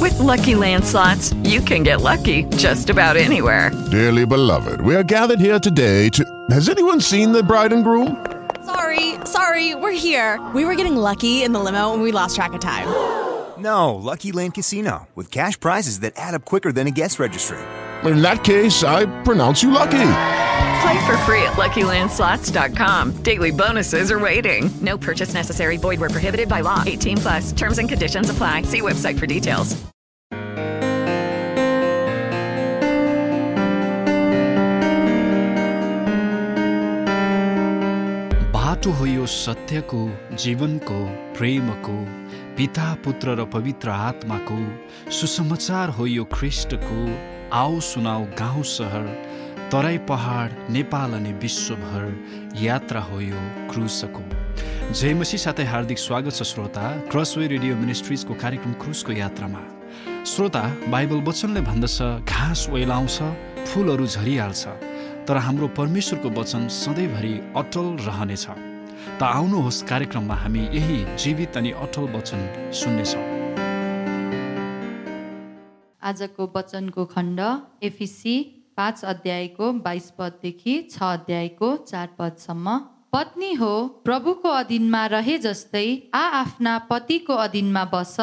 With Lucky Land slots, you can get lucky just about anywhere. Dearly beloved, we are gathered here today to. Has anyone seen the bride and groom? Sorry, sorry, we're here. We were getting lucky in the limo and we lost track of time. No, Lucky Land Casino, with cash prizes that add up quicker than a guest registry. In that case, I pronounce you lucky. Play for free at LuckyLandSlots.com. Daily bonuses are waiting. No purchase necessary. Void where prohibited by law. 18 plus. Terms and conditions apply. See website for details. बाटो हो यो सत्यको जीवनको प्रेमको पिता पुत्र र पवित्र आत्माको सुसमाचार हो यो ख्रिस्टको आओ सुनाऊ गाउँ सहर तराई पहाड नेपाल अनि विश्वभर यात्रा हो यो क्रुसको। जयमसी साथै हार्दिक स्वागत छ श्रोता क्रसवे रेडियो मिनिस्ट्रिजको कार्यक्रम क्रुसको यात्रामा। श्रोता बाइबल वचनले भन्दछ घाँस ओइलाउँछ फुलहरू झरिहाल्छ तर हाम्रो परमेश्वरको वचन सधैँभरि अटल रहनेछ। त आउनुहोस् कार्यक्रममा हामी यही जीवित अनि अटल वचन सुन्नेछौँ। आजको वचनको खण्ड एफिसी पाँच अध्यायको बाइस पददेखि छ अध्यायको चार पदसम्म। पत्नी हो प्रभुको अधीनमा रहे जस्तै आ आफ्ना पतिको अधीनमा बस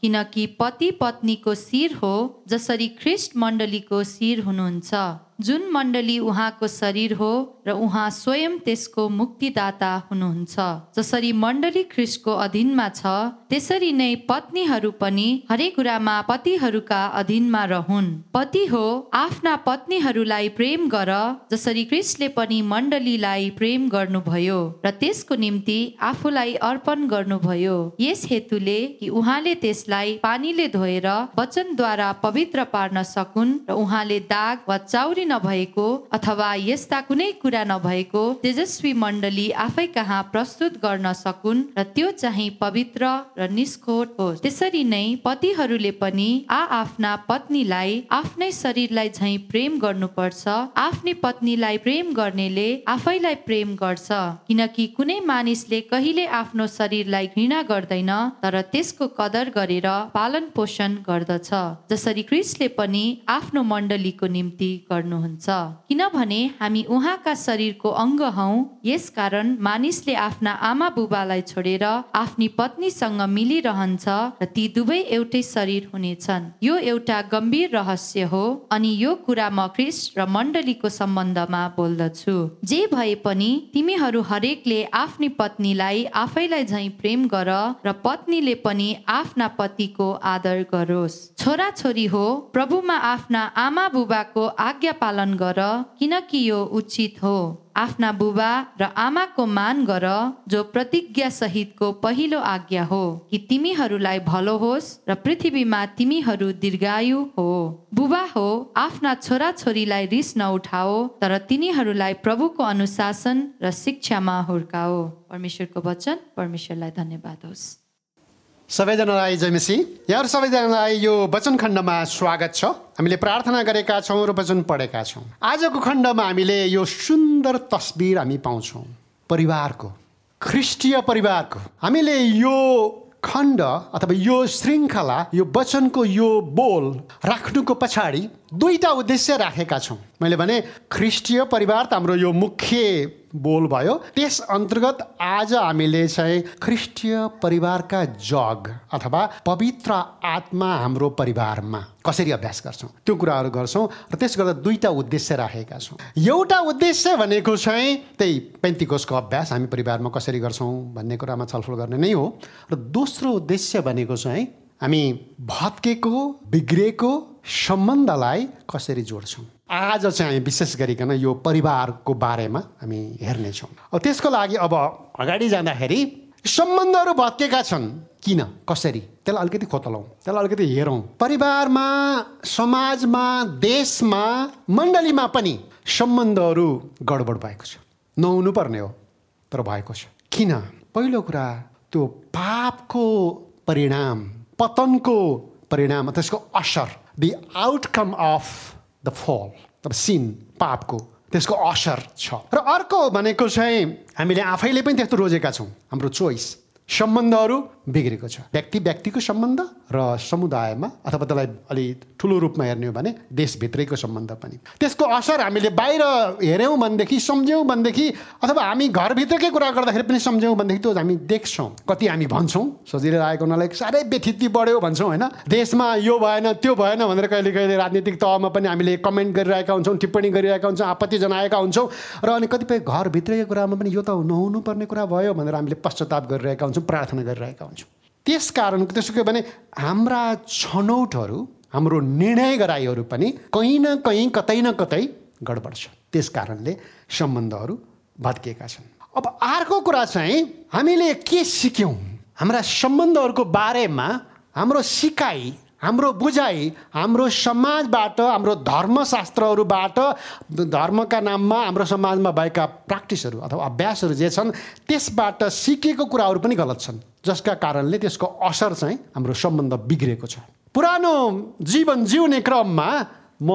किनकि पति पत्नीको शिर हो जसरी ख्रिस्ट मण्डलीको शिर हुनुहुन्छ। जुन मण्डली उहाँको शरीर हो र उहाँ स्वयं त्यसको मुक्तिदाता हुनुहुन्छ जसरी मण्डली ख्रिस्टको अधीनमा छ त्यसरी नै पत्नीहरू पनि हरेक कुरामा पतिहरूका अधीनमा रहन्। पति हो आफ्ना पत्नीहरूलाई प्रेम गर जसरी क्रिस्टले पनि मण्डलीलाई प्रेम गर्नुभयो र त्यसको निम्ति आफूलाई अर्पण गर्नुभयो। यस हेतुले कि उहाँले त्यसलाई पानीले धोएर वचनद्वारा पवित्र पार्न सकुन् र उहाँले दाग वा चाउरी नभएको अथवा यस्ता कुनै कुरा नभएको तेजस्वी मण्डली आफै कहाँ प्रस्तुत गर्न सकुन् र त्यो चाहिँ पवित्र र निष्कोट होस् त्यसरी नै पतिहरूले पनि आ आफ्ना पत्नीलाई आफ्नै शरीरलाई झै प्रेम गर्नुपर्छ। आफ्नै पत्नीलाई प्रेम गर्नेले आफैलाई प्रेम गर्छ। किनकि कुनै मानिसले कहिले आफ्नो शरीरलाई घृणा गर्दैन तर त्यसको कदर गरेर पालन पोषण गर्दछ। जसरी क्रिस्टले पनि आफ्नो मण्डलीको निम्ति गर्नुहुन्छ। किनभने हामी उहाँका शरीरको अङ्ग हौ यसकारण मानिसले आफ्ना आमा बुबालाई छोडेर आफ्नी पत्नीसँग मिलिरहन्छ र ती दुवै एउटै शरीर हुनेछन्। यो एउटा गम्भीर रहस्य हो अनि यो कुरा म क्रिस्ट र मण्डलीको सम्बन्धमा बोल्दछु। जे भए पनि तिमीहरू हरेकले आफ्नी पत्नीलाई आफैलाई झै प्रेम गर र पत्नीले पनि आफ्ना पतिको आदर गरोस्। छोरा छोरी हो प्रभुमा आफ्ना आमा बुबाको आज्ञा पालन गर किनकि यो उचित हो। आफ्ना बुबा र आमाको मान गर जो प्रतिज्ञा सहितको पहिलो आज्ञा हो कि तिमीहरूलाई भलो होस् र पृथ्वीमा तिमीहरू दीर्घायु हो। बुबा हो आफ्ना छोरा छोरीलाई रिस नउठाओ तर तिनीहरूलाई प्रभुको अनुशासन र शिक्षामा हुर्काओ। परमेश्वरको वचन परमेश्वरलाई धन्यवाद होस्। सबैजनालाई जयमेसी यहाँहरू सबैजनालाई यो वचन खण्डमा स्वागत छ। हामीले प्रार्थना गरेका छौँ र वचन पढेका छौँ। आजको खण्डमा हामीले यो सुन्दर तस्बिर हामी पाउँछौँ। परिवारको ख्रिस्टीय परिवारको। हामीले यो खण्ड अथवा यो श्रृङ्खला यो वचनको यो बोल राख्नुको पछाडि दुईवटा उद्देश्य राखेका छौँ। मैले भने ख्रिस्टीय परिवार त हाम्रो यो मुख्य बोल भयो। त्यस अन्तर्गत आज हामीले चाहिँ ख्रिस्टीय परिवारका जग अथवा पवित्र आत्मा हाम्रो परिवारमा कसरी अभ्यास गर्छौँ त्यो कुराहरू गर्छौँ र त्यस गर्दा दुईवटा उद्देश्य राखेका छौँ। एउटा उद्देश्य भनेको चाहिँ त्यही पेन्तिकोसको अभ्यास हामी परिवारमा कसरी गर्छौँ भन्ने कुरामा छलफल गर्ने नै हो। र दोस्रो उद्देश्य भनेको चाहिँ हामी भत्केको बिग्रेको सम्बन्धलाई कसरी जोड्छौँ? आज चाहिँ हामी विशेष गरिकन यो परिवारको बारेमा हामी हेर्नेछौँ अब त्यसको लागि अब अगाडि जाँदाखेरि सम्बन्धहरू भत्केका छन्। किन? कसरी? त्यसलाई अलिकति खोतलाउँ त्यसलाई अलिकति हेरौँ। परिवारमा समाजमा देशमा मण्डलीमा पनि सम्बन्धहरू गडबड भएको छ। नहुनु पर्ने हो तर भएको छ। किन? पहिलो कुरा त्यो पापको परिणाम पतनको परिणाम त्यसको असर दि आउटकम अफ द फल अब सिन पापको त्यसको असर छ र अर्को भनेको चाहिँ हामीले आफैले पनि त्यस्तो रोजेका छौँ हाम्रो चोइस सम्बन्धहरू बिग्रेको छ व्यक्ति व्यक्तिको सम्बन्ध र समुदायमा अथवा त्यसलाई अलि ठुलो रूपमा हेर्ने हो भने देशभित्रैको सम्बन्ध पनि। त्यसको असर हामीले बाहिर हेऱ्यौँ भनेदेखि सम्झ्यौँ भनेदेखि अथवा हामी घरभित्रकै कुरा गर्दाखेरि पनि सम्झ्यौँ भनेदेखि त्यो हामी देख्छौँ। कति हामी भन्छौँ सजिलो लागेको हुनाले साह्रै व्यथिति बढ्यो भन्छौँ होइन? देशमा यो भएन त्यो भएन भनेर कहिले कहिले राजनीतिक तहमा पनि हामीले कमेन्ट गरिरहेका हुन्छौँ टिप्पणी गरिरहेका हुन्छौँ आपत्ति जनाएका हुन्छौँ र अनि कतिपय घरभित्रकै कुरामा पनि यो त नहुनु पर्ने कुरा भयो भनेर हामीले पश्चाताप गरिरहेका हुन्छौँ प्रार्थना गरिरहेका हुन्छौँ। त्यस कारण त्यसो के भने हाम्रा छनौटहरू हाम्रो निर्णय गराइहरू पनि कहीँ न कहीँ कतै न कतै गडबड छ। त्यस कारणले सम्बन्धहरू भत्किएका छन्। अब अर्को कुरा चाहिँ हामीले के सिक्यौँ? हाम्रा सम्बन्धहरूको बारेमा हाम्रो सिकाइ हाम्रो बुझाइ हाम्रो समाजबाट हाम्रो धर्मशास्त्रहरूबाट धर्मका नाममा हाम्रो समाजमा भएका प्र्याक्टिसहरू अथवा अभ्यासहरू जे छन् त्यसबाट सिकेको कुराहरू पनि गलत छन् जसका कारणले त्यसको असर चाहिँ हाम्रो सम्बन्ध बिग्रेको छ। पुरानो जीवन जिउने क्रममा म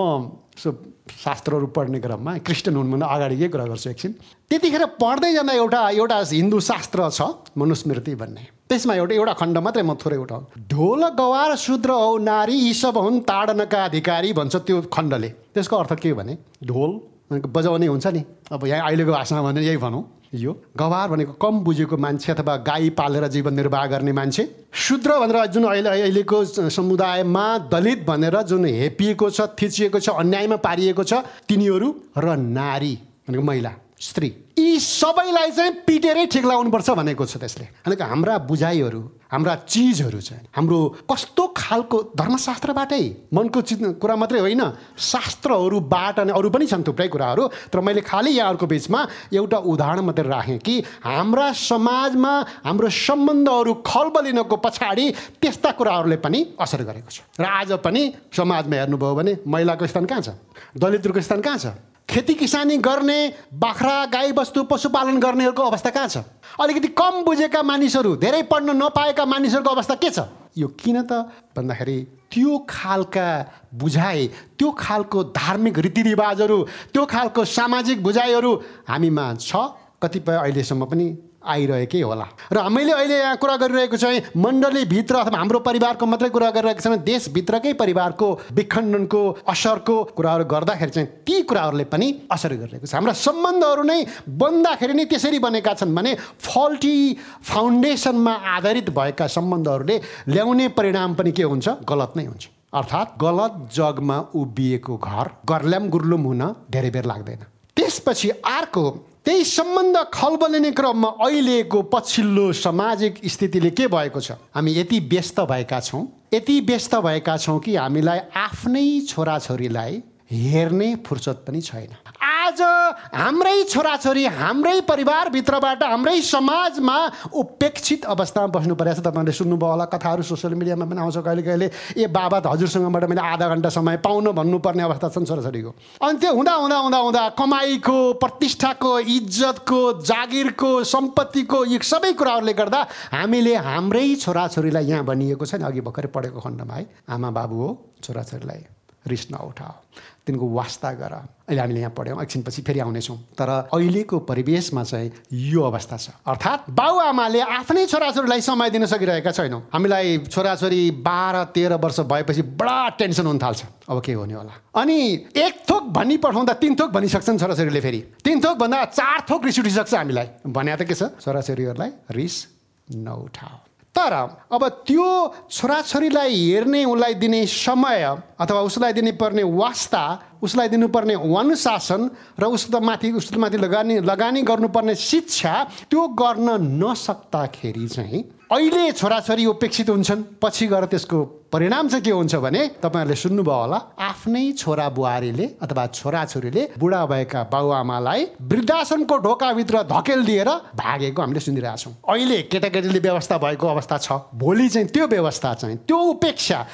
शास्त्रहरू पढ्ने क्रममा क्रिस्चियन हुनुभन्दा अगाडिकै कुरा गर्छु एकछिन। त्यतिखेर पढ्दै जाँदा एउटा एउटा हिन्दू शास्त्र छ मनुस्मृति भन्ने। त्यसमा एउटा एउटा खण्ड मात्रै म थोरै उठाउँ। ढोल गवार शूद्र औ नारी यी सब हुन् ताडनका अधिकारी भन्छ त्यो खण्डले। त्यसको अर्थ के भने? ढोल? बजाउने हुन्छ नि। अब यहाँ अहिलेको भाषामा भने यही भनौँ। यो? गवार भनेको कम बुझेको मान्छे अथवा गाई पालेर जीवन निर्वाह गर्ने मान्छे। शूद्र भनेर जुन अहिले अहिलेको समुदायमा दलित भनेर जुन हेपिएको छ थिचिएको छ अन्यायमा पारिएको छ तिनीहरू र नारी भनेको महिला। स्त्री। यी सबैलाई चाहिँ पिटेरै ठिक लगाउनुपर्छ भनेको छ त्यसले। भनेको हाम्रा बुझाइहरू हाम्रा चिजहरू चाहिँ हाम्रो कस्तो खालको धर्मशास्त्रबाटै मनको चिज कुरा मात्रै होइन शास्त्रहरूबाट नै अरू पनि छन् थुप्रै कुराहरू। तर मैले खालि यहाँहरूको बिचमा एउटा उदाहरण मात्रै राखेँ कि हाम्रा समाजमा हाम्रो सम्बन्धहरू खलबलिनको पछाडि त्यस्ता कुराहरूले पनि असर गरेको छ। र आज पनि समाजमा हेर्नुभयो भने महिलाको स्थान कहाँ छ? दलितहरूको स्थान कहाँ छ? खेती किसानी गर्ने बाख्रा गाई बस्तु पशुपालन गर्नेहरूको अवस्था कहाँ छ? अलिकति कम बुझेका मानिसहरू धेरै पढ्न नपाएका मानिसहरूको अवस्था के छ? यो किन त? भन्दाखेरि त्यो खालका बुझाइ त्यो खालको धार्मिक रीतिरिवाजहरू त्यो खालको सामाजिक बुझाइहरू हामीमा छ। कतिपय अहिलेसम्म पनि आइरहेकै होला। र मैले अहिले यहाँ कुरा गरिरहेको चाहिँ मण्डलीभित्र अथवा हाम्रो परिवारको मात्रै कुरा गरिरहेको छैन देशभित्रकै परिवारको विखण्डनको असरको कुराहरू गर्दाखेरि चाहिँ ती कुराहरूले पनि असर गरिरहेको छ। हाम्रा सम्बन्धहरू नै बन्दाखेरि नै त्यसरी बनेका छन् भने फल्टी फाउन्डेसनमा आधारित भएका सम्बन्धहरूले ल्याउने परिणाम पनि के हुन्छ? गलत नै हुन्छ। अर्थात् गलत जगमा उभिएको घर गर्ल्याम गुर्लुम हुन धेरै बेर लाग्दैन। त्यसपछि अर्को त्यही सम्बन्ध खलबलिने क्रममा अहिलेको पछिल्लो सामाजिक स्थितिले के भएको छ? हामी यति व्यस्त भएका छौँ। यति व्यस्त भएका छौँ कि हामीलाई आफ्नै छोराछोरीलाई हेर्ने फुर्सद पनि छैन। आज हाम्रै छोराछोरी हाम्रै परिवारभित्रबाट हाम्रै समाजमा उपेक्षित अवस्थामा बस्नु परेको छ। तपाईँहरूले सुन्नुभयो होला कथाहरू सोसियल मिडियामा पनि आउँछ कहिले कहिले। ए बाबा त हजुरसँगबाट मैले आधा घन्टा समय पाउन भन्नुपर्ने अवस्था छन् छोराछोरीको। अनि त्यो हुँदा हुँदा हुँदा हुँदा कमाइको प्रतिष्ठाको इज्जतको जागिरको सम्पत्तिको यी सबै कुराहरूले गर्दा हामीले हाम्रै छोराछोरीलाई यहाँ भनिएको छ नि अघि भर्खरै पढेको खण्डमा है आमा बाबु हो छोराछोरीलाई रिस नउठाओ। तिनको वास्ता गर। अहिले हामीले यहाँ पढ्यौँ एकछिनपछि फेरि आउनेछौँ। तर अहिलेको परिवेशमा चाहिँ यो अवस्था छ। अर्थात् बाबुआमाले आफ्नै छोराछोरीलाई समय दिन सकिरहेका छैनौँ। हामीलाई छोराछोरी बाह्र तेह्र वर्ष भएपछि बडा टेन्सन हुन थाल्छ। अब के हुने होला? अनि एक थोक भनी पठाउँदा तिन थोक भनिसक्छन् छोराछोरीले फेरि। तिन थोक भन्दा चार थोक रिस उठिसक्छ हामीलाई। भने त के छ? छोराछोरीहरूलाई रिस नउठाओ तर अब त्यो छोराछोरीलाई हेर्ने उसलाई दिने समय अथवा उसलाई दिने पर्ने वास्ता उसलाई दिनुपर्ने अनुशासन र उसको माथि उसको माथि लगानी लगानी गर्नुपर्ने शिक्षा त्यो गर्न नसक्दाखेरि चाहिँ अहिले छोराछोरी उपेक्षित हुन्छन्। पछि गएर त्यसको परिणाम चाहिँ के हुन्छ भने तपाईँहरूले सुन्नुभयो होला आफ्नै छोरा बुहारीले अथवा छोराछोरीले बुढा भएका बाबुआमालाई वृद्धाश्रमको ढोकाभित्र धकेल दिएर भागेको हामीले सुनिरहेछौँ अहिले केटाकेटीले व्यवस्था भएको अवस्था छ। भोलि चाहिँ त्यो व्यवस्था चाहिँ त्यो उपेक्षा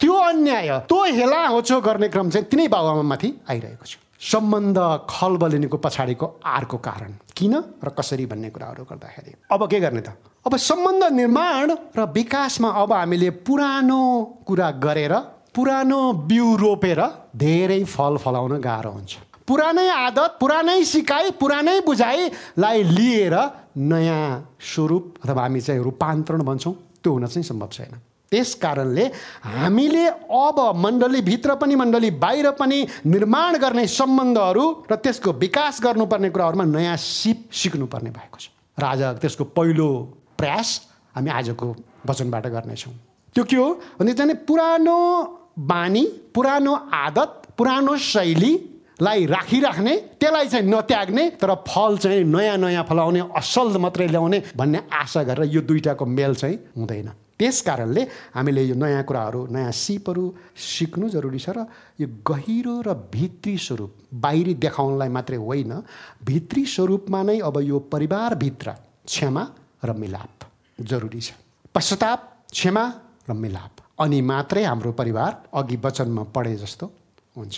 त्यो अन्याय त्यो हेला होचो गर्ने क्रम चाहिँ तिनै बाबुआमामाथि आइरहेको छ। सम्बन्ध खलबलिनुको पछाडिको आरको कारण। किन र कसरी भन्ने कुराहरू गर्दाखेरि? अब के गर्ने त? अब सम्बन्ध निर्माण र विकासमा अब हामीले पुरानो कुरा गरेर पुरानो बिउ रोपेर धेरै फल फलाउन गाह्रो हुन्छ। पुरानै आदत पुरानै सिकाइ पुरानै बुझाइलाई लिएर नयाँ स्वरूप अथवा हामी चाहिँ रूपान्तरण भन्छौँ त्यो हुन चाहिँ सम्भव छैन। त्यस कारणले हामीले अब मण्डलीभित्र पनि मण्डली बाहिर पनि निर्माण गर्ने सम्बन्धहरू र त्यसको विकास गर्नुपर्ने कुराहरूमा नयाँ सिप सिक्नुपर्ने भएको छ। र आज त्यसको पहिलो प्रयास हामी आजको वचनबाट गर्नेछौँ। त्यो के हो? भने चाहिँ पुरानो बानी पुरानो आदत पुरानो शैलीलाई राखिराख्ने त्यसलाई चाहिँ नत्याग्ने तर फल चाहिँ नयाँ नयाँ फलाउने असल मात्रै ल्याउने भन्ने आशा गरेर यो दुइटाको मेल चाहिँ हुँदैन। त्यस कारणले हामीले यो नयाँ कुराहरू नयाँ सिपहरू सिक्नु जरुरी छ र यो गहिरो र भित्री स्वरूप बाहिरी देखाउनलाई मात्रै होइन भित्री स्वरूपमा नै अब यो परिवारभित्र क्षमा र मिलाप जरुरी छ। पश्चाताप क्षमा र मिलाप अनि मात्रै हाम्रो परिवार अघि वचनमा पढे जस्तो हुन्छ।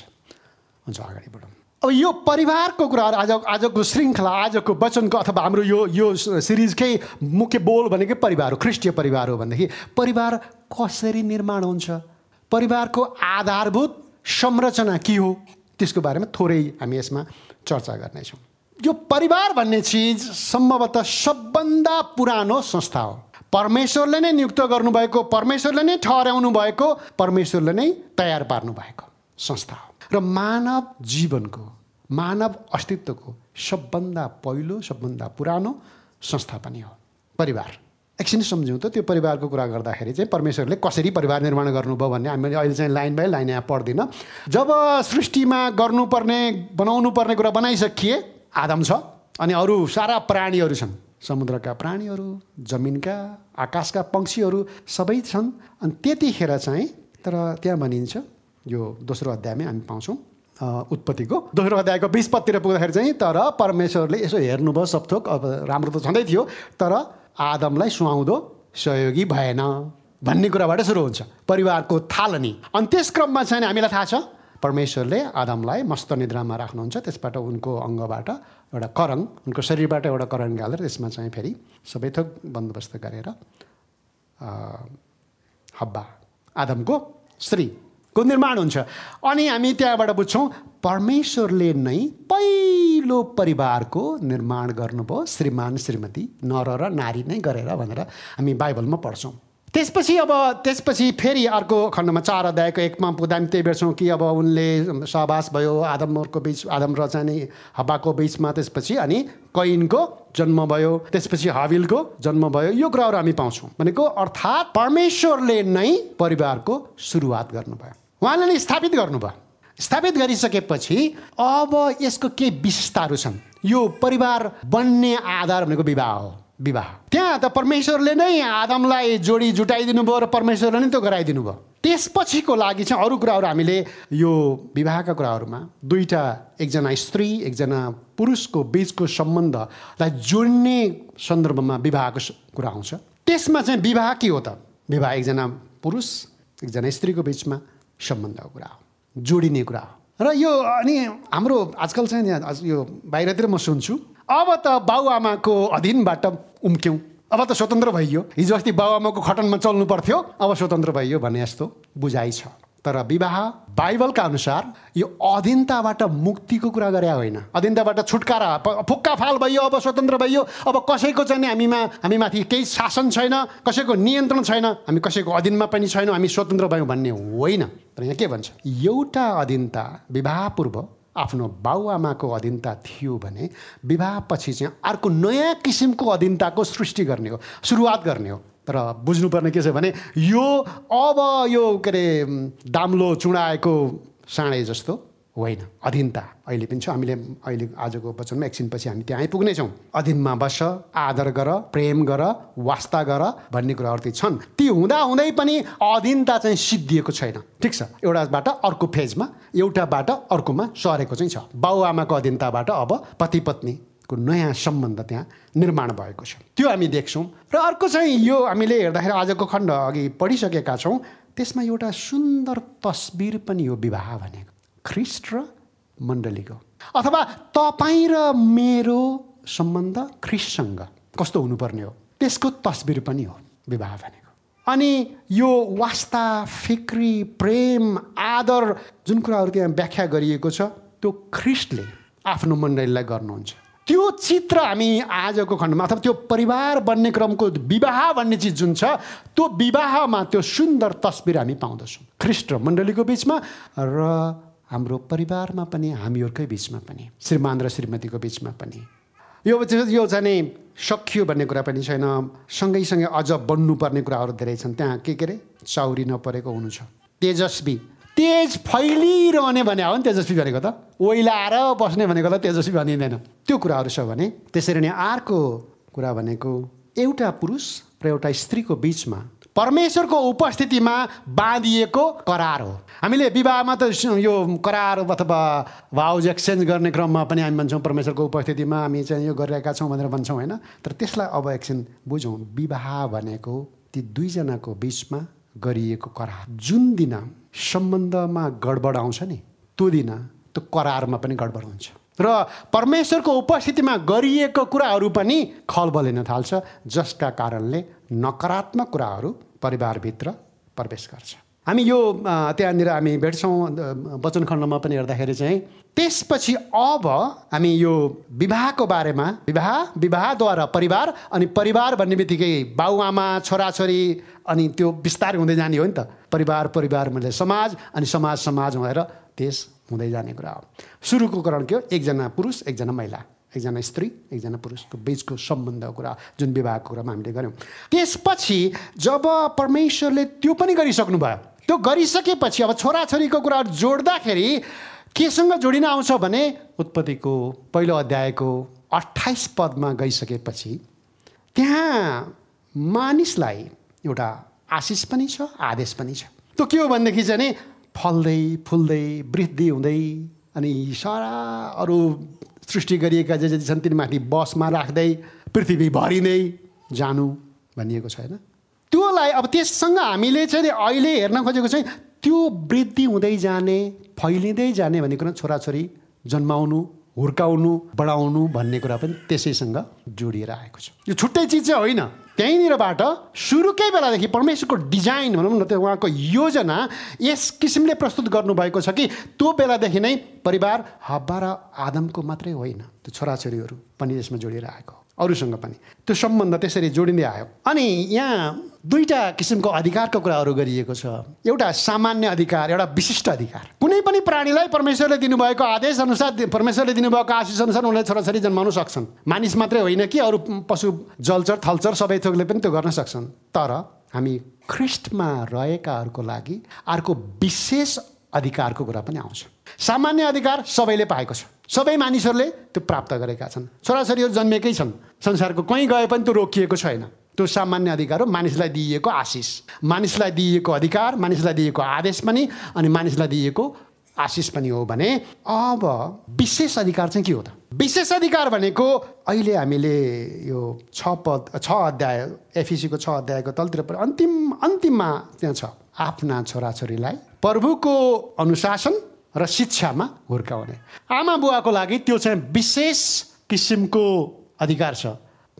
हुन्छ अगाडि बढौँ। अब यो परिवारको कुराहरू आज आजको श्रृङ्खला आजको वचनको अथवा हाम्रो यो यो सिरिजकै मुख्य बोल भनेकै परिवार हो ख्रिस्टीय परिवार हो भनेदेखि परिवार कसरी निर्माण हुन्छ? परिवारको आधारभूत संरचना के हो? त्यसको बारेमा थोरै हामी यसमा चर्चा गर्नेछौँ। यो परिवार भन्ने चिज सम्भवतः सबभन्दा पुरानो संस्था हो। परमेश्वरले नै नियुक्त गर्नुभएको परमेश्वरले नै ठहराउनु भएको परमेश्वरले नै तयार पार्नु भएको संस्था हो। र मानव जीवनको मानव अस्तित्वको सबभन्दा पहिलो सबभन्दा पुरानो संस्था पनि हो। परिवार। एकछिन सम्झौँ त त्यो परिवारको कुरा गर्दाखेरि चाहिँ परमेश्वरले कसरी परिवार निर्माण गर्नुभयो भन्ने हामीले अहिले चाहिँ लाइन बाई लाइन यहाँ पढ्दिनँ। जब सृष्टिमा गर्नुपर्ने बनाउनु पर्ने कुरा बनाइसकिए आदम छ अनि अरू सारा प्राणीहरू छन्। समुद्रका प्राणीहरू जमिनका आकाशका पक्षीहरू सबै छन्। अनि त्यतिखेर चाहिँ तर त्यहाँ भनिन्छ यो दोस्रो अध्यायमै हामी पाउँछौँ उत्पत्तिको। दोस्रो अध्यायको बिस पत्तिर पुग्दाखेरि चाहिँ तर परमेश्वरले यसो हेर्नुभयो सबथोक अब राम्रो त छँदै थियो तर आदमलाई सुहाउँदो सहयोगी भएन भन्ने कुराबाट सुरु हुन्छ परिवारको थालनी। अनि त्यस क्रममा चाहिँ हामीलाई थाहा छ परमेश्वरले आदमलाई मस्त निद्रामा राख्नुहुन्छ त्यसबाट उनको अङ्गबाट एउटा करङ उनको शरीरबाट एउटा करङ गालेर त्यसमा चाहिँ फेरि सबै थोक बन्दोबस्त गरेर हब्बा आदमको स्त्री को निर्माण हुन्छ। अनि हामी त्यहाँबाट बुझ्छौँ परमेश्वरले नै पहिलो परिवारको निर्माण गर्नुभयो श्रीमान श्रीमती नर र नारी नै गरेर भनेर हामी बाइबलमा पढ्छौँ। त्यसपछि अब त्यसपछि फेरि अर्को खण्डमा चार अध्यायको एकमा पुग्दा हामी त्यही भेट्छौँ कि अब उनले सहवास भयो आदमहरूको बिच आदम र चाहिँ हब्बाको बिचमा त्यसपछि अनि कैनको जन्म भयो त्यसपछि हाविलको जन्म भयो यो कुराहरू हामी पाउँछौँ। भनेको अर्थात् परमेश्वरले नै परिवारको सुरुवात गर्नुभयो। उहाँले नै स्थापित गर्नुभयो। स्थापित गरिसकेपछि अब यसको के विशेषताहरू छन्। यो परिवार बन्ने आधार भनेको विवाह हो। विवाह। त्यहाँ त परमेश्वरले नै आदमलाई जोडी जुटाइदिनु भयो र परमेश्वरले नै त्यो गराइदिनु भयो। त्यसपछिको लागि चाहिँ अरू कुराहरू हामीले यो विवाहका कुराहरूमा दुईवटा एकजना स्त्री एकजना पुरुषको बिचको सम्बन्धलाई जोड्ने सन्दर्भमा विवाहको कुरा आउँछ। त्यसमा चाहिँ विवाह के हो त? विवाह एकजना पुरुष एकजना स्त्रीको बिचमा सम्बन्धको कुरा हो जोडिने कुरा हो। र यो अनि हाम्रो आजकल चाहिँ यो बाहिरतिर म सुन्छु अब त बाबुआमाको अधीनबाट उम्क्यौँ। अब त स्वतन्त्र भइयो। हिजो अस्ति बाबुआमाको खटनमा चल्नु पर्थ्यो। अब स्वतन्त्र भइयो भन्ने जस्तो बुझाइ छ। तर विवाह बाइबलका अनुसार यो अधीनताबाट मुक्तिको कुरा गरे होइन। अधीनताबाट छुटकारा फुक्का फाल भइयो अब स्वतन्त्र भइयो। अब कसैको चाहिँ हामीमा हामीमाथि केही शासन छैन कसैको नियन्त्रण छैन हामी कसैको अधीनमा पनि छैनौँ हामी स्वतन्त्र भयौँ भन्ने होइन। तर यहाँ के भन्छ? एउटा अधीनता विवाह पूर्व आफ्नो बाउआमाको अधीनता थियो भने विवाहपछि चाहिँ अर्को नयाँ किसिमको अधीनताको सृष्टि गर्ने हो सुरुवात गर्ने हो। तर बुझ्नुपर्ने के छ भने यो अब यो के अरे दाम्लो चुडाएको साँडे जस्तो होइन। अधीनता अहिले पनि छ। हामीले अहिले आजको वचनमा एकछिनपछि हामी त्यहाँ आइपुग्नेछौँ अधीनमा बस आदर गर प्रेम गर वास्ता गर भन्ने कुराहरू चाहिँ छन्। ती हुँदा हुँदै पनि अधीनता चाहिँ सिद्धिएको छैन। ठिक छ? एउटाबाट अर्को फेजमा एउटाबाट अर्कोमा सरेको चाहिँ छ। बाउआमाको अधीनताबाट अब पति पत्नीको नयाँ सम्बन्ध त्यहाँ निर्माण भएको छ। त्यो हामी देख्छौँ। र अर्को चाहिँ यो हामीले हेर्दाखेरि आजको खण्ड अघि पढिसकेका छौँ। त्यसमा एउटा सुन्दर तस्बिर पनि हो विवाह भनेको। ख्रिस्ट र मण्डलीको। अथवा तपाईँ र मेरो सम्बन्ध ख्रिस्टसँग कस्तो हुनुपर्ने हो? त्यसको तस्बिर पनि हो विवाह भनेको। अनि यो वास्ता फिक्री प्रेम आदर जुन कुराहरू त्यहाँ व्याख्या गरिएको छ त्यो ख्रिस्टले आफ्नो मण्डलीलाई गर्नुहुन्छ। त्यो चित्र हामी आजको खण्डमा अथवा त्यो परिवार बन्ने क्रमको विवाह भन्ने चिज जुन छ त्यो विवाहमा त्यो सुन्दर तस्बिर हामी पाउँदछौँ। ख्रिस्ट र मण्डलीको बिचमा र हाम्रो परिवारमा पनि हामीहरूकै बिचमा पनि श्रीमान र श्रीमतीको बिचमा पनि। यो यो चाहिँ नि सकियो भन्ने कुरा पनि छैन। सँगै सँगै अझ बन्नुपर्ने कुराहरू धेरै छन्। त्यहाँ के के अरे चाउरी नपरेको हुनु छ। तेजस्वी तेज फैलिरहने भने हो नि तेजस्वी भनेको त? ओइलाएर बस्ने भनेको त तेजस्वी भनिँदैन। त्यो कुराहरू छ भने त्यसरी नै अर्को कुरा भनेको एउटा पुरुष र एउटा स्त्रीको बिचमा परमेश्वरको उपस्थितिमा बाँधिएको करार हो। हामीले विवाहमा त यो करार अथवा भाउज एक्सचेन्ज गर्ने क्रममा पनि हामी भन्छौँ परमेश्वरको उपस्थितिमा हामी चाहिँ यो गरिरहेका छौँ भनेर भन्छौँ होइन? तर त्यसलाई अब एकछिन बुझौँ। विवाह भनेको ती दुईजनाको बिचमा गरिएको करार। जुन दिन सम्बन्धमा गडबड आउँछ नि त्यो दिन त्यो करारमा पनि गडबड हुन्छ। र परमेश्वरको उपस्थितिमा गरिएको कुराहरू पनि खलबलिन थाल्छ जसका कारणले नकारात्मक कुराहरू परिवारभित्र प्रवेश गर्छ। हामी यो त्यहाँनिर हामी भेट्छौँ वचन खण्डमा पनि हेर्दाखेरि चाहिँ त्यसपछि अब हामी यो विवाहको बारेमा विवाह विवाहद्वारा परिवार अनि परिवार भन्ने बित्तिकै बाउआमा छोराछोरी अनि त्यो बिस्तारै हुँदै जाने हो नि त। परिवार परिवार मतलब समाज अनि समाज समाज भएर देश हुँदै जाने कुरा हो। सुरुको कारण के हो? एकजना पुरुष एकजना महिला। एकजना स्त्री एकजना पुरुषको बिचको सम्बन्धको कुरा जुन विवाहको कुरामा हामीले गऱ्यौँ। त्यसपछि जब परमेश्वरले त्यो पनि गरिसक्नु भयो त्यो गरिसकेपछि अब छोराछोरीको कुराहरू जोड्दाखेरि केसँग जोडिन आउँछ भने उत्पत्तिको पहिलो अध्यायको अठाइस पदमा गइसकेपछि त्यहाँ मानिसलाई एउटा आशिष पनि छ आदेश पनि छ। त्यो के हो भनेदेखि चाहिँ फल्दै फुल्दै वृद्धि हुँदै अनि सारा अरू सृष्टि गरिएका जे जति छन् तिनीमाथि बसमा राख्दै पृथ्वी भरिँदै जानु भनिएको छ होइन? त्योलाई अब त्यससँग हामीले चाहिँ नि अहिले हेर्न खोजेको चाहिँ त्यो वृद्धि हुँदै जाने फैलिँदै जाने भन्ने कुरा छोराछोरी जन्माउनु हुर्काउनु बढाउनु भन्ने कुरा पनि त्यसैसँग जोडिएर आएको छ। यो छुट्टै चिज चाहिँ होइन। त्यहीँनिरबाट सुरुकै बेलादेखि परमेश्वरको डिजाइन भनौँ न त्यो उहाँको योजना यस किसिमले प्रस्तुत गर्नुभएको छ कि त्यो बेलादेखि नै परिवार हब्बा र आदमको मात्रै होइन त्यो छोराछोरीहरू पनि यसमा जोडिएर आएको। अरूसँग पनि त्यो सम्बन्ध त्यसरी जोडिँदै आयो अनि यहाँ दुईवटा किसिमको अधिकारको कुराहरू गरिएको छ। एउटा सामान्य अधिकार एउटा विशिष्ट अधिकार। कुनै पनि प्राणीलाई परमेश्वरले दिनुभएको आदेश अनुसार परमेश्वरले दिनुभएको आशिष अनुसार उनले छोराछोरी जन्माउन सक्छन्। मानिस मात्रै होइन कि अरू पशु जलचर थलचर सबै थोकले पनि त्यो गर्न सक्छन्। तर हामी ख्रिस्टमा रहेकाहरूको लागि अर्को विशेष अधिकारको कुरा पनि आउँछ। सामान्य अधिकार सबैले पाएको छ। सबै मानिसहरूले त्यो प्राप्त गरेका छन्। छोराछोरीहरू जन्मेकै छन्। संसारको कहीँ गए पनि त्यो रोकिएको छैन। त्यो सामान्य अधिकार हो। मानिसलाई दिइएको आशिष। मानिसलाई दिइएको अधिकार मानिसलाई दिएको आदेश पनि अनि मानिसलाई दिइएको आशिष पनि हो भने अब विशेष अधिकार चाहिँ के हो त? विशेष अधिकार भनेको अहिले हामीले यो छ पद छ अध्याय एफिसीको छ अध्यायको तलतिर पनि अन्तिम अन्तिममा त्यहाँ छ। आफ्ना छोराछोरीलाई प्रभुको अनुशासन र शिक्षामा हुर्काउने। आमा बुवाको लागि त्यो चाहिँ विशेष किसिमको अधिकार छ।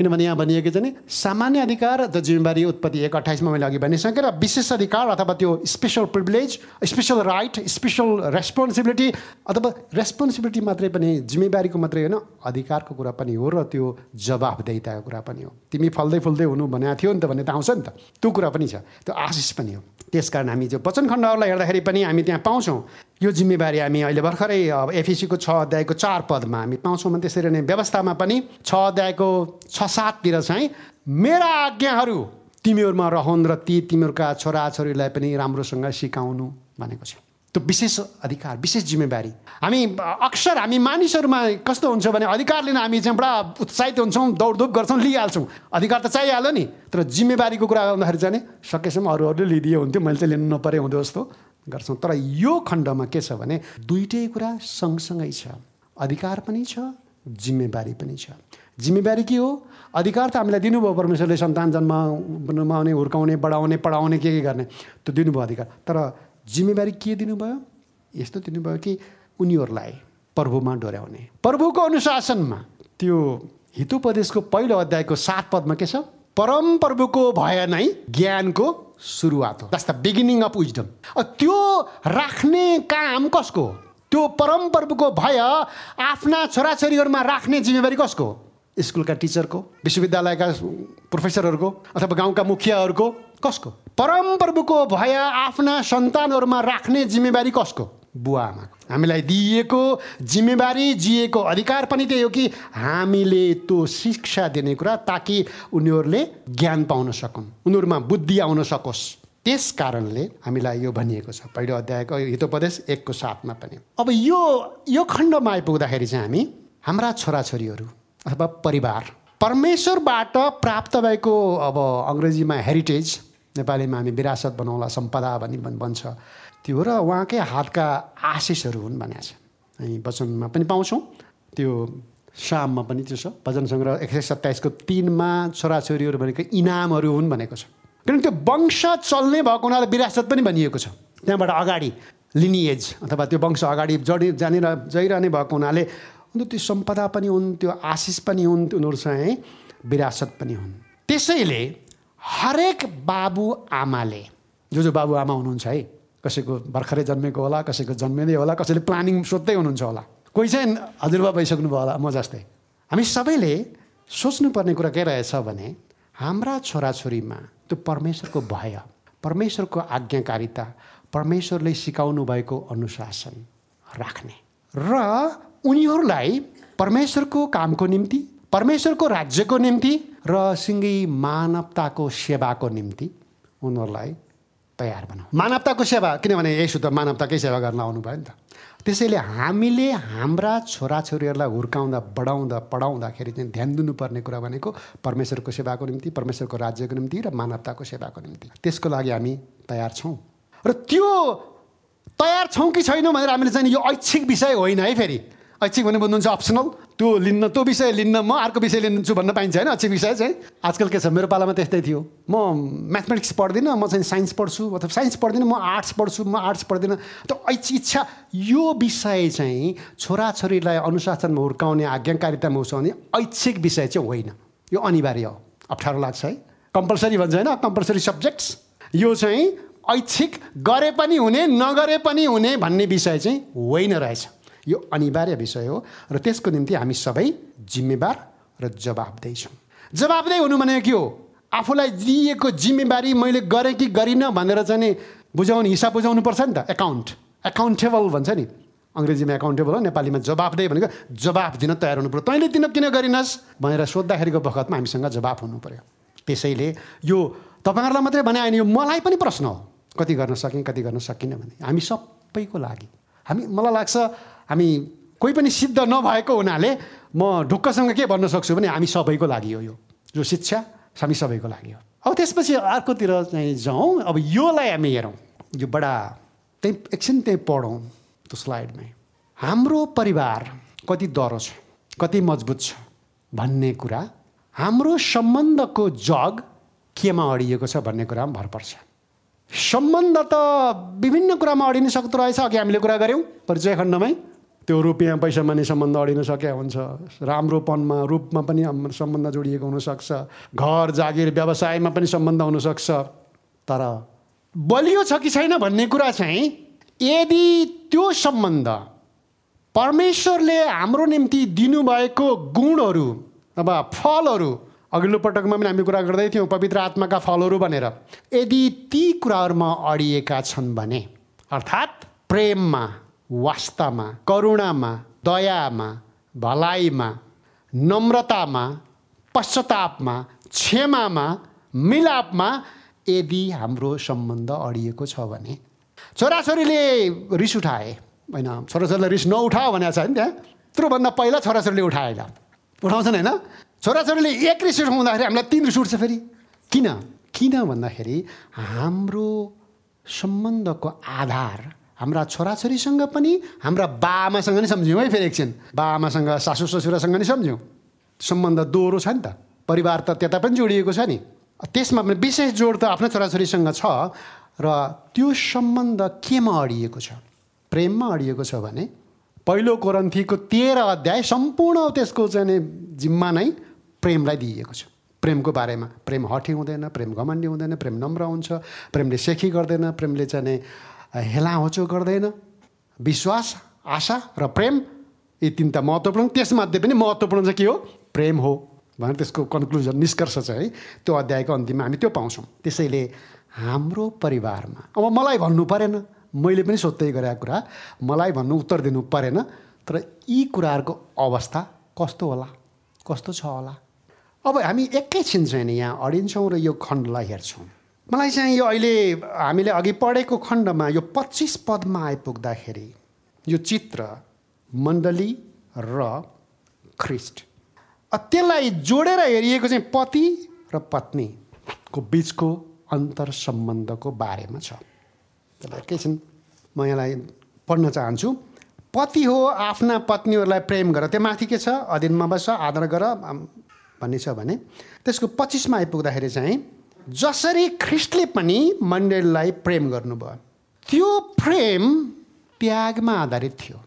किनभने यहाँ भनिएको छ नि सामान्य अधिकार र जिम्मेवारी उत्पत्ति एक अठाइसमा मैले अघि भनिसकेँ र विशेष अधिकार अथवा त्यो special privilege special right special responsibility अथवा रेस्पोन्सिबिलिटी मात्रै पनि जिम्मेवारीको मात्रै होइन अधिकारको कुरा पनि हो र त्यो जवाबदेहिताको कुरा पनि हो। तिमी फल्दै फुल्दै हुनु भनेको थियो नि त भन्ने त आउँछ नि त। त्यो कुरा पनि छ त्यो आशिष पनि हो। त्यसकारण हामी त्यो वचन खण्डहरूलाई हेर्दाखेरि पनि हामी त्यहाँ पाउँछौँ। यो जिम्मेवारी हामी अहिले भर्खरै अब एफिसीको छ अध्यायको चार पदमा हामी पाउँछौँ भने त्यसरी नै व्यवस्थामा पनि छ अध्यायको छ साततिर चाहिँ मेरा आज्ञाहरू तिमीहरूमा रहन् र ती तिमीहरूका छोराछोरीलाई पनि राम्रोसँग सिकाउनु भनेको छ। त्यो विशेष अधिकार विशेष जिम्मेवारी। हामी अक्सर हामी मानिसहरूमा कस्तो हुन्छ भने अधिकार लिन हामी चाहिँ बडा उत्साहित हुन्छौँ दौडधुप गर्छौँ लिइहाल्छौँ। अधिकार त चाहिहाल्यो नि तर जिम्मेवारीको कुरा गर्दाखेरि चाहिँ सकेसम्म अरूहरूले लिइदिए हुन्थ्यो मैले चाहिँ लिनु नपरे हुँदो जस्तो। गर्छौँ। तर यो खण्डमा के छ भने दुइटै कुरा सँगसँगै छ। अधिकार पनि छ जिम्मेवारी पनि छ। जिम्मेवारी के हो? अधिकार त हामीलाई दिनुभयो परमेश्वरले सन्तान जन्म नमाउने हुर्काउने बढाउने पढाउने के के गर्ने त्यो दिनुभयो अधिकार। तर जिम्मेवारी के दिनुभयो? यस्तो दिनुभयो कि उनीहरूलाई प्रभुमा डोर्याउने। प्रभुको अनुशासनमा त्यो हितोपदेशको पहिलो अध्यायको सात पदमा के छ? परम प्रभुको भय नै ज्ञानको सुरुवात हो। जस्ता बिगिनिङ अफ विजडम त्यो राख्ने काम कसको? त्यो परम प्रभुको भय आफ्ना छोराछोरीहरूमा राख्ने जिम्मेवारी कसको? स्कुलका टिचरको विश्वविद्यालयका प्रोफेसरहरूको अथवा गाउँका मुखियाहरूको कसको? परम प्रभुको भय आफ्ना सन्तानहरूमा राख्ने जिम्मेवारी कसको? बुवा आमाको हामीलाई दिइएको जिम्मेवारी जिएको अधिकार पनि त्यही हो कि हामीले त्यो शिक्षा दिने कुरा ताकि उनीहरूले ज्ञान पाउन सकुन् उनीहरूमा बुद्धि आउन सकोस्। त्यस कारणले हामीलाई यो भनिएको छ। पहिलो अध्यायको हितोपदेश एकको साथमा पनि। अब यो यो खण्डमा आइपुग्दाखेरि चाहिँ हामी हाम्रा छोराछोरीहरू अथवा परिवार परमेश्वरबाट प्राप्त भएको अब अङ्ग्रेजीमा हेरिटेज नेपालीमा हामी विरासत बनाउला सम्पदा भनी भन्छ। त्यो र उहाँकै हातका आशिषहरू हुन् भनेको छ। हामी वचनमा पनि पाउँछौँ। त्यो साममा पनि त्यो छ। भजन सङ्ग्रह एक सय सत्ताइसको तिनमा छोराछोरीहरू भनेको इनामहरू हुन् भनेको छ। किनभने त्यो वंश चल्ने भएको हुनाले विरासत पनि भनिएको छ। त्यहाँबाट अगाडि लिनिएज अथवा त्यो वंश अगाडि जडि जानेर जइरहने भएको हुनाले अन्त त्यो सम्पदा पनि हुन् त्यो आशिष पनि हुन् उनीहरू चाहिँ विरासत पनि हुन्। त्यसैले हरेक बाबु आमाले जो जो बाबु आमा हुनुहुन्छ है कसैको भर्खरै जन्मेको होला कसैको जन्मिँदै होला कसैले प्लानिङ सोध्दै हुनुहुन्छ होला। कोही चाहिँ हजुरबा भइसक्नुभयो होला म जस्तै। हामी सबैले सोच्नुपर्ने कुरा के रहेछ भने हाम्रा छोराछोरीमा त्यो परमेश्वरको भय परमेश्वरको आज्ञाकारिता परमेश्वरले सिकाउनु भएको अनुशासन राख्ने। र उनीहरूलाई परमेश्वरको कामको निम्ति परमेश्वरको राज्यको निम्ति र सिँगै मानवताको सेवाको निम्ति उनीहरूलाई तयार बनाऊ मानवताको सेवा किनभने यसो त मानवताकै सेवा गर्न आउनुभयो नि त। त्यसैले हामीले हाम्रा छोराछोरीहरूलाई हुर्काउँदा बढाउँदा पढाउँदाखेरि चाहिँ ध्यान दिनुपर्ने कुरा भनेको परमेश्वरको सेवाको निम्ति परमेश्वरको राज्यको निम्ति र मानवताको सेवाको निम्ति। त्यसको लागि हामी तयार छौँ। र त्यो तयार छौँ कि छैनौँ भनेर हामीले चाहिँ यो ऐच्छिक विषय होइन है फेरि। ऐच्छिक भने बुझ्नुहुन्छ अप्सनल। त्यो लिन्न त्यो विषय लिन्न म अर्को विषय लिन्छु भन्न पाइन्छ होइन ऐच्छिक विषय चाहिँ। आजकल के छ मेरो पालामा त्यस्तै थियो। म म्याथमेटिक्स पढ्दिनँ म चाहिँ साइन्स पढ्छु। अथवा साइन्स पढ्दिनँ म आर्ट्स पढ्छु म आर्ट्स पढ्दिनँ। त ऐच्छिक इच्छा यो विषय चाहिँ छोराछोरीलाई अनुशासनमा हुर्काउने आज्ञाकारितामा उसाउने ऐच्छिक विषय चाहिँ होइन। यो अनिवार्य हो। अप्ठ्यारो लाग्छ है। कम्पलसरी भन्छ होइन कम्पलसरी सब्जेक्ट्स। यो चाहिँ ऐच्छिक गरे पनि हुने नगरे पनि हुने भन्ने विषय चाहिँ होइन रहेछ। यो अनिवार्य विषय हो र त्यसको निम्ति हामी सबै जिम्मेवार र जवाबदेही छौँ। जवाबदेही हुनु भनेको के हो? आफूलाई दिएको जिम्मेवारी मैले गरेँ कि गरिनँ भनेर चाहिँ नि बुझाउने हिसाब बुझाउनु पर्छ नि त एकाउन्ट एकाउन्टेबल भन्छ नि। अङ्ग्रेजीमा एकाउन्टेबल हो नेपालीमा जवाबदेही भनेको जवाब दिन तयार हुनु पऱ्यो तैँले दिन किन गरिनस् भनेर सोद्धाखेरिको बखतमा हामीसँग जवाब हुनु पऱ्यो त्यसैले यो तपाईँहरूलाई मात्रै भने आएन यो मलाई पनि प्रश्न हो। कति गर्न सकेँ कति गर्न सकिनँ भने। हामी सबैको लागि हामी मलाई लाग्छ हामी कोही पनि सिद्ध नभएको हुनाले म ढुक्कसँग के भन्न सक्छु भने हामी सबैको लागि हो यो। जो शिक्षा हामी सबैको लागि हो। अब त्यसपछि अर्कोतिर चाहिँ जाउँ। अब योलाई हामी हेरौँ। यो बडा त्यहीँ एकछिन त्यहीँ पढौँ त्यो स्लाइडमै। हाम्रो परिवार कति दह्रो छ कति मजबुत छ? भन्ने कुरा हाम्रो सम्बन्धको जग केमा अडिएको छ भन्ने कुरामा भर पर्छ। सम्बन्ध त विभिन्न कुरामा अडिन सक्दो रहेछ। अघि हामीले कुरा गऱ्यौँ परिचय खण्डमै। त्यो रुपियाँ पैसामा नि सम्बन्ध अडिन सकेका हुन्छ। राम्रोपनमा रूपमा पनि सम्बन्ध जोडिएको हुनसक्छ। घर जागिर व्यवसायमा पनि सम्बन्ध हुनसक्छ। तर बलियो छ कि छैन भन्ने कुरा चाहिँ यदि त्यो सम्बन्ध परमेश्वरले हाम्रो निम्ति दिनुभएको गुणहरू अथवा फलहरू अघिल्लो पटकमा पनि हामी कुरा गर्दै थियौँ पवित्र आत्माका फलहरू भनेर। यदि ती कुराहरूमा अडिएका छन् भने अर्थात् प्रेममा वास्तामा करुणामा दयामा भलाइमा नम्रतामा पश्चातापमा क्षमामा मिलापमा यदि हाम्रो सम्बन्ध अडिएको छ भने छोराछोरीले रिस उठाए। होइन छोराछोरीलाई रिस नउठाओ भनेको छ नि त्यहाँ। त्योभन्दा पहिला छोराछोरीले उठाएन उठाउँछन् होइन? छोराछोरीले एक रिस उठाउँदाखेरि हामीलाई तिन रिस उठ्छ फेरि। किन? किन भन्दाखेरि हाम्रो सम्बन्धको आधार हाम्रा छोराछोरीसँग पनि हाम्रा बाआमासँग नि सम्झ्यौँ है फेरि एकछिन। बाआमासँग सासु ससुरासँग नि सम्झ्यौँ। सम्बन्ध दोहोरो छ नि त। परिवार त त्यता पनि जोडिएको छ नि। त्यसमा पनि विशेष जोड त आफ्नो छोराछोरीसँग छ र त्यो सम्बन्ध केमा अडिएको छ? प्रेममा अडिएको छ भने पहिलो कोरन्थीको तेह्र अध्याय सम्पूर्ण त्यसको चाहिँ जिम्मा नै प्रेमलाई दिइएको छ। प्रेमको बारेमा प्रेम हठी हुँदैन प्रेम घमण्डी हुँदैन प्रेम नम्र हुन्छ प्रेमले सेखी गर्दैन प्रेमले चाहिँ हेला होचो गर्दैन। विश्वास आशा र प्रेम यी तिनवटा महत्त्वपूर्ण त्यसमध्ये पनि महत्त्वपूर्ण चाहिँ के हो? प्रेम हो भनेर त्यसको कन्क्लुजन निष्कर्ष चाहिँ त्यो अध्यायको अन्तिममा हामी त्यो पाउँछौँ। त्यसैले हाम्रो परिवारमा अब मलाई भन्नु परेन मैले पनि सोध्दै गरेको कुरा मलाई भन्नु उत्तर दिनु परेन तर यी कुराहरूको अवस्था कस्तो होला? कस्तो छ होला? अब हामी एकैछिन चाहिँ नि यहाँ अडिन्छौँ र यो खण्डलाई हेर्छौँ। मलाई चाहिँ यो अहिले हामीले अघि पढेको खण्डमा यो पच्चिस पदमा आइपुग्दाखेरि यो चित्र मण्डली र ख्रिस्ट त्यसलाई जोडेर हेरिएको चाहिँ पति र पत्नीको बिचको अन्तर सम्बन्धको बारेमा छ। त्यसलाई एकैछिन म यहाँलाई पढ्न चाहन्छु। पति हो आफ्ना पत्नीहरूलाई प्रेम गर त्यो माथि के छ? अधीनमा बस्छ आदर गर भन्ने छ भने त्यसको पच्चिसमा आइपुग्दाखेरि चाहिँ जसरी ख्रिस्टले पनि मण्डलीलाई प्रेम गर्नुभयो त्यो प्रेम त्यागमा आधारित थियो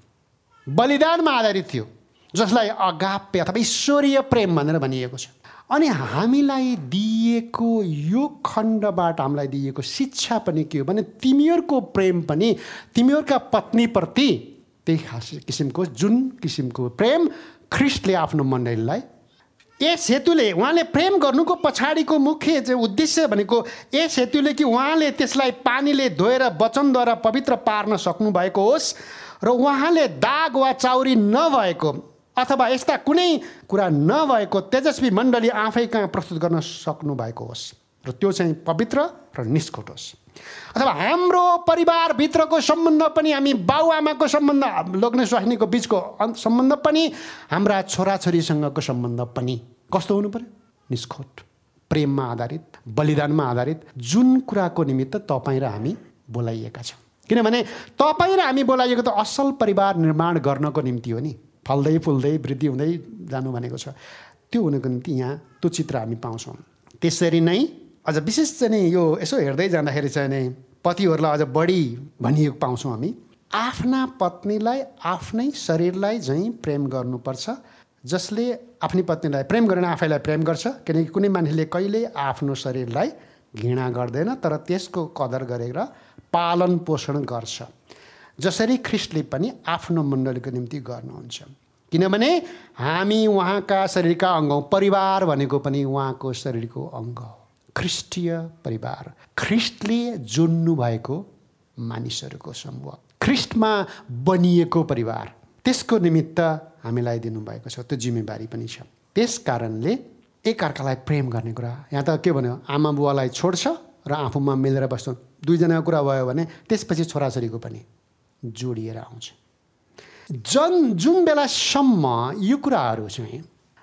बलिदानमा आधारित थियो जसलाई अगाप्य अथवा ईश्वरीय प्रेम भनेर भनिएको छ। अनि हामीलाई दिएको यो खण्डबाट हामीलाई दिएको शिक्षा पनि के हो भने तिमीहरूको प्रेम पनि तिमीहरूका पत्नीप्रति त्यही खास किसिमको जुन किसिमको प्रेम ख्रिस्टले आफ्नो मण्डलीलाई यस हेतुले उहाँले प्रेम गर्नुको पछाडिको मुख्य चाहिँ उद्देश्य भनेको यस हेतुले कि उहाँले त्यसलाई पानीले धोएर वचनद्वारा पवित्र पार्न सक्नुभएको होस् र उहाँले दाग वा चाउरी नभएको अथवा यस्ता कुनै कुरा नभएको तेजस्वी मण्डली आफै कहाँ प्रस्तुत गर्न सक्नु भएको होस् र त्यो चाहिँ पवित्र र निष्कुट होस्। अथवा हाम्रो परिवारभित्रको सम्बन्ध पनि हामी बाउआमाको सम्बन्ध लोग्ने स्वास्नीको बिचको सम्बन्ध पनि हाम्रा छोराछोरीसँगको सम्बन्ध पनि कस्तो हुनु पऱ्यो निष्खोट प्रेममा आधारित बलिदानमा आधारित जुन कुराको निमित्त तपाईँ र हामी बोलाइएका छौँ। किनभने तपाईँ र हामी बोलाइएको त असल परिवार निर्माण गर्नको निम्ति हो नि। फल्दै फुल्दै वृद्धि हुँदै जानु भनेको छ। त्यो हुनको निम्ति यहाँ त्यो चित्र हामी पाउँछौँ। त्यसरी नै अझ विशेष चाहिँ नि यो यसो हेर्दै जाँदाखेरि चाहिँ नि पतिहरूलाई अझ बढी भनिएको पाउँछौँ हामी। आफ्ना पत्नीलाई आफ्नै शरीरलाई झैँ प्रेम गर्नुपर्छ जसले आफ्नै पत्नीलाई प्रेम गरेर आफैलाई प्रेम गर्छ किनकि कुनै मान्छेले कहिले आफ्नो शरीरलाई घृणा गर्दैन तर त्यसको कदर गरेर पालन पोषण गर्छ। जसरी ख्रिस्टले पनि आफ्नो मण्डलीको निम्ति गर्नुहुन्छ। किनभने हामी उहाँका शरीरका अङ्ग हौँ परिवार भनेको पनि उहाँको शरीरको अङ्ग हो। ख्रिस्टीय परिवार ख्रिस्टले जोड्नु भएको मानिसहरूको समूह ख्रिस्टमा बनिएको परिवार। त्यसको निमित्त हामीलाई दिनुभएको छ त्यो जिम्मेवारी पनि छ। त्यस कारणले एकअर्कालाई प्रेम गर्ने कुरा। यहाँ त के भन्यो आमा बुवालाई छोड्छ र आफूमा मिलेर बस्छ। दुईजनाको कुरा भयो भने त्यसपछि छोराछोरीको पनि जोडिएर आउँछ। जन जुन बेलासम्म यो कुराहरू चाहिँ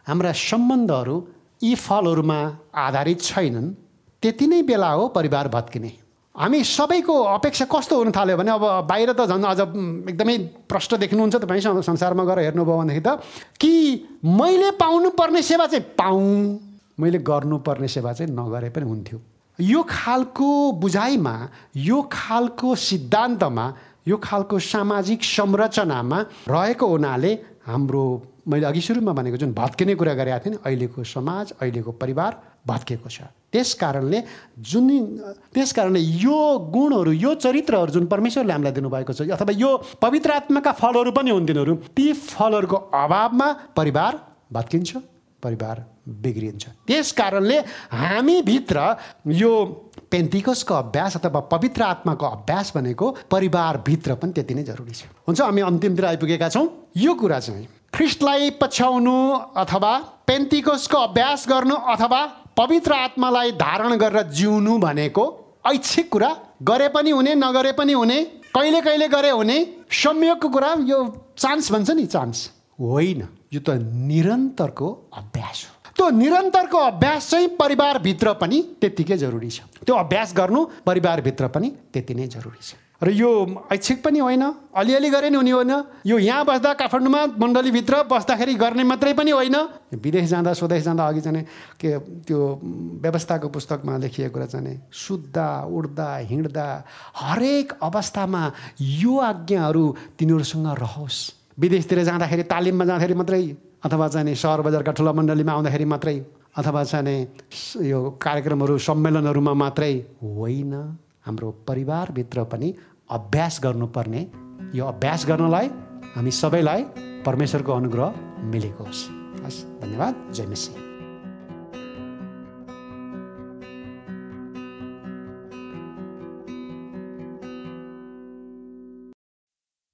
हाम्रा सम्बन्धहरू यी फलहरूमा आधारित छैनन्। त्यति नै बेला हो परिवार भत्किने। हामी सबैको अपेक्षा कस्तो हुन थाल्यो भने अब बाहिर त झन् अझ एकदमै प्रष्ट देख्नुहुन्छ तपाईँ संसारमा गएर हेर्नुभयो भनेदेखि त कि मैले पाउनुपर्ने सेवा चाहिँ पाऊँ। मैले गर्नुपर्ने सेवा चाहिँ नगरे पनि हुन्थ्यो। यो खालको बुझाइमा यो खालको सिद्धान्तमा यो खालको सामाजिक संरचनामा रहेको हुनाले हाम्रो मैले अघि सुरुमा भनेको जुन भत्किने कुरा गरेका थिएँ नि अहिलेको समाज अहिलेको परिवार भत्किएको छ। त्यस कारणले जुन त्यस कारणले यो गुणहरू यो चरित्रहरू जुन परमेश्वरले हामीलाई दिनुभएको छ अथवा यो पवित्र आत्माका फलहरू पनि हुन् तिनीहरू ती फलहरूको अभावमा परिवार भत्किन्छ परिवार बिग्रिन्छ। त्यस कारणले हामीभित्र यो पेन्टिकसको अभ्यास अथवा पवित्र आत्माको अभ्यास भनेको परिवारभित्र पनि त्यति नै जरुरी छ। हुन्छ हामी अन्तिमतिर आइपुगेका छौँ। यो कुरा चाहिँ ख्रिस्टलाई पछ्याउनु अथवा पेन्टिकसको अभ्यास गर्नु अथवा पवित्र आत्मालाई धारण गरेर जिउनु भनेको ऐच्छिक कुरा गरे पनि हुने नगरे पनि हुने कहिले कहिले गरे हुने संयोगको कुरा यो चान्स भन्छ नि चान्स। होइन यो त निरन्तरको अभ्यास हो। त्यो निरन्तरको अभ्यास चाहिँ परिवारभित्र पनि त्यत्तिकै जरुरी छ। त्यो अभ्यास गर्नु परिवारभित्र पनि त्यति नै जरुरी छ। र यो ऐच्छिक पनि होइन अलिअलि गरे नि हुने होइन यो यहाँ बस्दा काठमाडौँमा मण्डलीभित्र बस्दाखेरि गर्ने मात्रै पनि होइन। विदेश जाँदा स्वदेश जाँदा अघि चाहिँ के त्यो व्यवस्थाको पुस्तकमा लेखिएको कुरा चाहिँ सुत्दा उड्दा हिँड्दा हरेक अवस्थामा यो आज्ञाहरू तिनीहरूसँग रहोस्। विदेशतिर जाँदाखेरि तालिममा जाँदाखेरि मात्रै अथवा चाहिँ सहर बजारका ठुला मण्डलीमा आउँदाखेरि मात्रै अथवा चाहिँ यो कार्यक्रमहरू सम्मेलनहरूमा मात्रै होइन। हाम्रो परिवारभित्र पनि अभ्यास गर्नुपर्ने। यो अभ्यास गर्नलाई हामी सबैलाई परमेश्वरको अनुग्रह मिलेको होस्। हस् धन्यवाद। जय मिसिंह